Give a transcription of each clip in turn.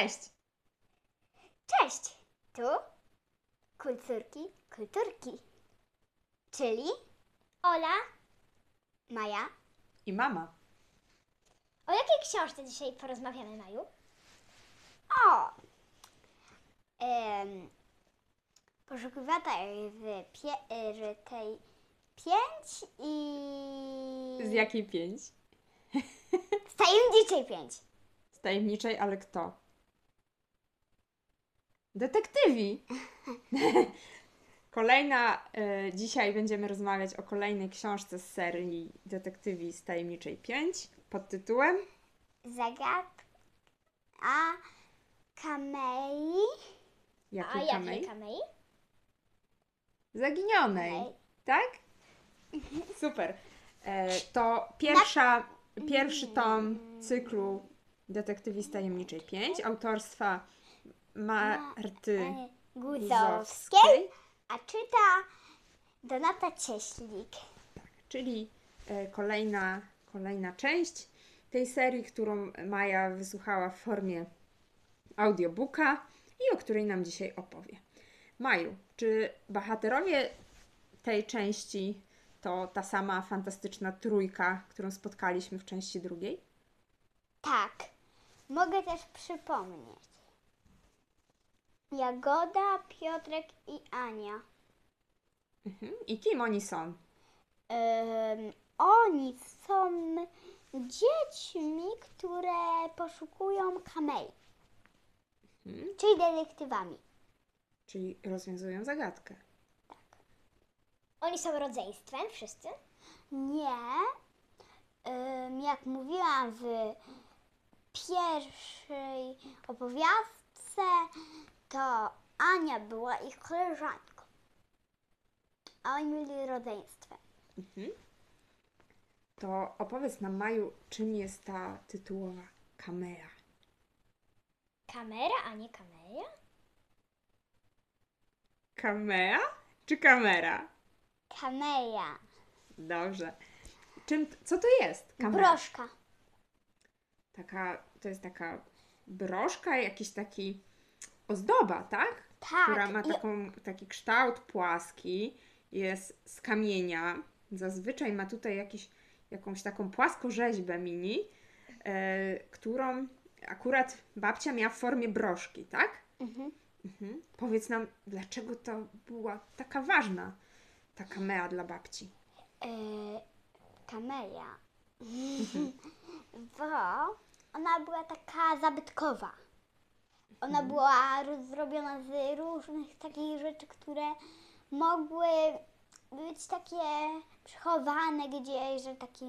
Cześć! Cześć! Tu kulturki, kulturki. Czyli Ola, Maja. I mama. O jakiej książce dzisiaj porozmawiamy, Maju? O! Em, poszukiwatel w, pie, w tej pięć i... Z jakiej pięć? Z tajemniczej pięć. Z tajemniczej, ale kto? Detektywi! Kolejna, e, dzisiaj będziemy rozmawiać o kolejnej książce z serii Detektywi z Tajemniczej 5 pod tytułem Zagadka a Kamei. A Jakiej jakiej Kamei? Kamei? Zaginionej, Kamei. tak? Super. E, to pierwsza, pierwszy tom cyklu Detektywi z Tajemniczej 5 autorstwa Marty e, Guzowskiej, a czyta Donata Cieślik. czyli e, kolejna, kolejna część tej serii, którą Maja wysłuchała w formie audiobooka i o której nam dzisiaj opowie. Maju, czy bohaterowie tej części to ta sama fantastyczna trójka, którą spotkaliśmy w części drugiej? Tak, mogę też przypomnieć. Jagoda, Piotrek i Ania. Mhm. I kim oni są? Oni są dziećmi, które poszukują kamei, Mhm. czyli detektywami. Czyli rozwiązują zagadkę. Oni są rodzeństwem, wszyscy? Nie, jak mówiłam w pierwszej opowiastce, to Ania była ich koleżanką, a oni byli rodzeństwem. Mhm. To opowiedz nam, Maju, czym jest ta tytułowa kamera? Kamera, a nie kameja? Kamera czy kamera? Kameja, Dobrze. Czym, co to jest kamera? broszka. Taka, to jest taka broszka, jakiś taki ozdoba, tak? Tak, Która ma taką, taki kształt płaski, jest z kamienia. Zazwyczaj ma tutaj jakiś, jakąś taką płaskorzeźbę mini, e, którą akurat babcia miała w formie broszki, tak? Mhm. Mhm. Powiedz nam, dlaczego to była taka ważna, ta kamera dla babci? E, kameja. Bo ona była taka zabytkowa. Ona była roz- zrobiona z różnych takich rzeczy, które mogły być takie przechowane gdzieś, że w takich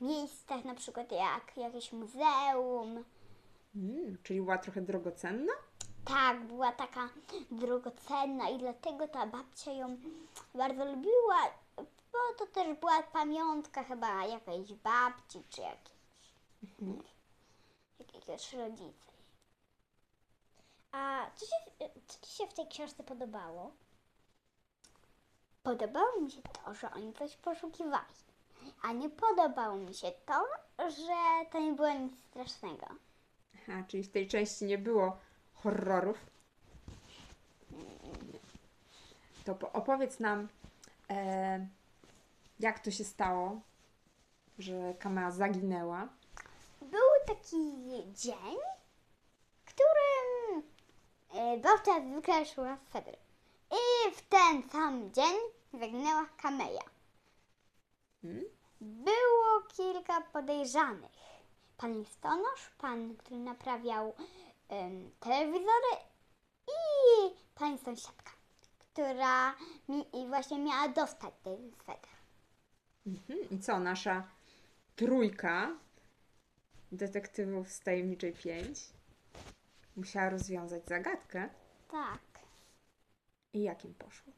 miejscach, na przykład jak jakieś muzeum. Mm, czyli była trochę drogocenna? Tak, była taka drogocenna i dlatego ta babcia ją bardzo lubiła, bo to też była pamiątka chyba jakiejś babci czy jakiejś, jakiegoś rodzica. A co, się, co Ci się w tej książce podobało? Podobało mi się to, że oni coś poszukiwali, a nie podobało mi się to, że to nie było nic strasznego. Aha, czyli w tej części nie było horrorów. To po- opowiedz nam, e, jak to się stało, że kamera zaginęła. Był taki dzień, w którym e, babcia zwykle szła z Fedry. I w ten sam dzień zaginęła Kameja. Hmm? Było kilka podejrzanych. Pan listonosz, pan, który naprawiał telewizory i pani sąsiadka, która mi, właśnie miała dostać ten sweter. Mhm. I co, nasza trójka detektywów z Tajemniczej 5 musiała rozwiązać zagadkę. Tak. I jakim poszło?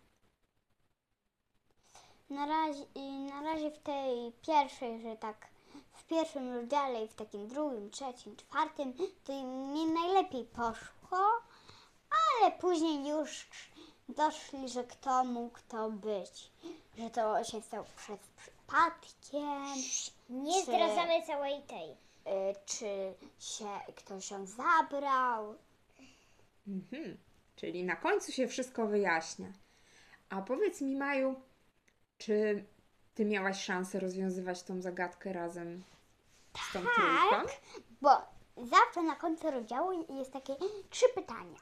Na razie, i na razie w tej pierwszej, że tak w pierwszym rozdziale i w takim drugim, trzecim, czwartym, to im nie najlepiej poszło, ale później już doszli, że kto mógł to być. Że to się stało przez przypadkiem. Nie Czy- zdradzamy całej tej. Czy się ktoś ją zabrał. Mhm. Czyli na końcu się wszystko wyjaśnia. A powiedz mi, Maju, czy ty miałaś szansę rozwiązywać tą zagadkę razem z tą trójką? Bo zawsze na końcu rozdziału jest takie trzy pytania.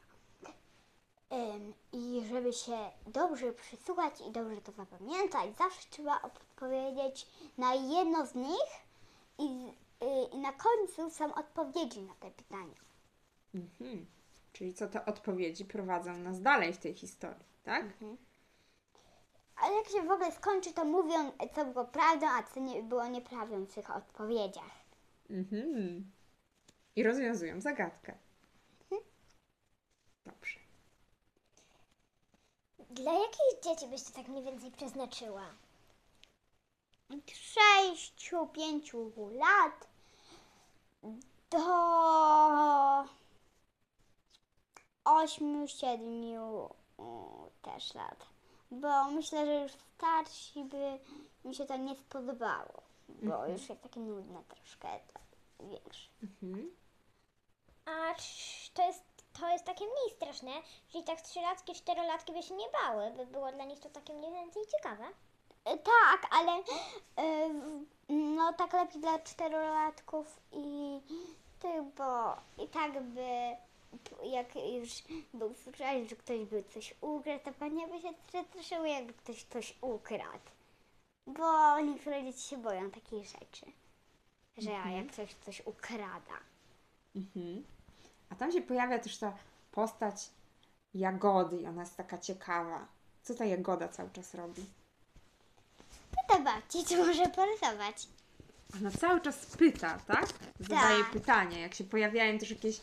Ym, I żeby się dobrze przysłuchać i dobrze to zapamiętać, zawsze trzeba odpowiedzieć na jedno z nich i na końcu są odpowiedzi na te pytania. Mhm. Czyli co te odpowiedzi prowadzą nas dalej w tej historii, tak? Ale jak się w ogóle skończy, to mówią, co było prawdą, a co nie było nieprawdą w tych odpowiedziach. Mhm. I rozwiązują zagadkę. Dobrze. Dla jakich dzieci byś to tak mniej więcej przeznaczyła? Od sześciu, pięciu lat do ośmiu, siedmiu mm, też lat. Bo myślę, że już starsi by mi się to nie spodobało. Bo już jest takie nudne troszkę to większe. Mhm. A czy to jest, to jest takie mniej straszne, czyli tak trzylatki, czterolatki by się nie bały, by było dla nich to takie mniej więcej ciekawe. E, Tak, ale e, no tak lepiej dla czterolatków i tych, bo i tak by jak już był słyszałeś, że ktoś by coś ukradł, to pewnie by się przestraszyły, jakby ktoś coś ukradł. Bo niektóre dzieci się boją takich rzeczy, że jak ktoś coś ukrada. Mhm. A tam się pojawia też ta postać Jagody i ona jest taka ciekawa. Co ta Jagoda cały czas robi? Pyta babci, czy może porysować. Ona cały czas pyta, tak? Zadaje Tak. pytania. Jak się pojawiają też jakieś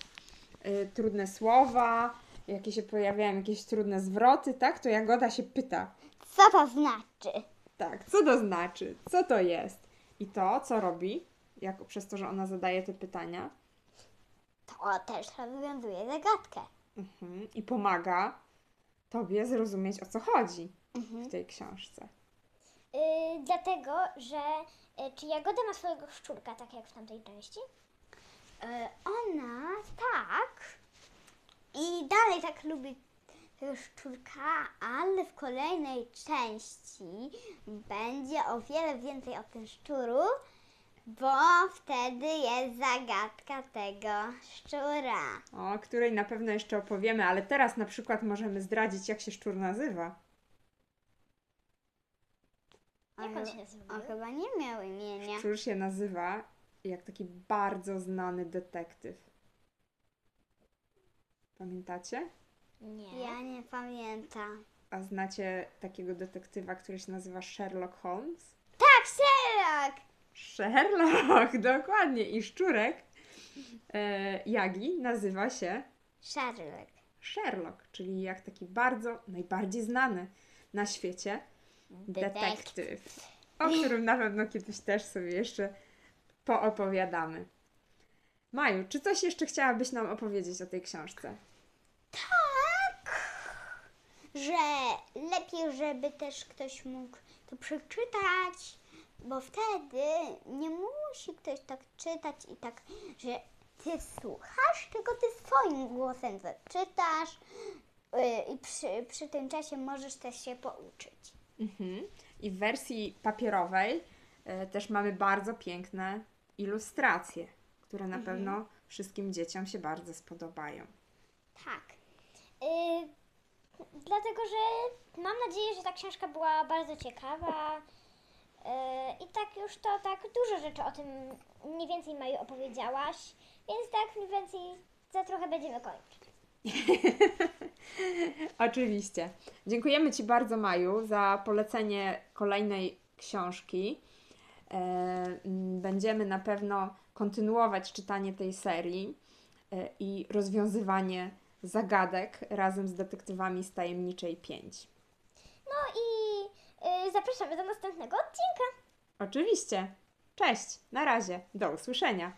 y, trudne słowa, jakie się pojawiają jakieś trudne zwroty, tak? To Jagoda się pyta. Co to znaczy? Tak, co to znaczy? Co to jest? I to, co robi, jak, przez to, że ona zadaje te pytania To też rozwiązuje zagadkę. mhm, i pomaga tobie zrozumieć, o co chodzi w tej książce. Yy, dlatego, że yy, czy Jagoda ma swojego szczurka, tak jak w tamtej części? E, Ona tak. I dalej tak lubi tego szczurka, ale w kolejnej części będzie o wiele więcej o tym szczuru, bo wtedy jest zagadka tego szczura. O której na pewno jeszcze opowiemy, ale teraz na przykład możemy zdradzić, jak się szczur nazywa. Jak On się nazywa? On chyba nie miał imienia. Szczur się nazywa jak taki bardzo znany detektyw. Pamiętacie? Nie. Ja nie pamiętam. A znacie takiego detektywa, który się nazywa Sherlock Holmes? Tak, Sherlock! Sherlock, dokładnie. I szczurek e, Jagi nazywa się Sherlock. Sherlock, czyli jak taki bardzo, najbardziej znany na świecie detektyw, o którym na pewno kiedyś też sobie jeszcze poopowiadamy. Maju, czy coś jeszcze chciałabyś nam opowiedzieć o tej książce? Tak, że lepiej, żeby też ktoś mógł to przeczytać, bo wtedy nie musi ktoś tak czytać i tak, że ty słuchasz, tylko ty swoim głosem zaczytasz yy, i przy, przy tym czasie możesz też się pouczyć. Mhm. I w wersji papierowej e, też mamy bardzo piękne ilustracje, które na pewno wszystkim dzieciom się bardzo spodobają. Tak. Yy, dlatego, że mam nadzieję, że ta książka była bardzo ciekawa. Yy, I tak już to tak dużo rzeczy o tym mniej więcej Maju opowiedziałaś, więc tak mniej więcej za trochę będziemy kończyć. Oczywiście. Dziękujemy Ci bardzo, Maju, za polecenie kolejnej książki. E, Będziemy na pewno kontynuować czytanie tej serii e, i rozwiązywanie zagadek razem z detektywami z Tajemniczej 5. No i yy, zapraszamy do następnego odcinka. Oczywiście. Cześć, na razie, do usłyszenia.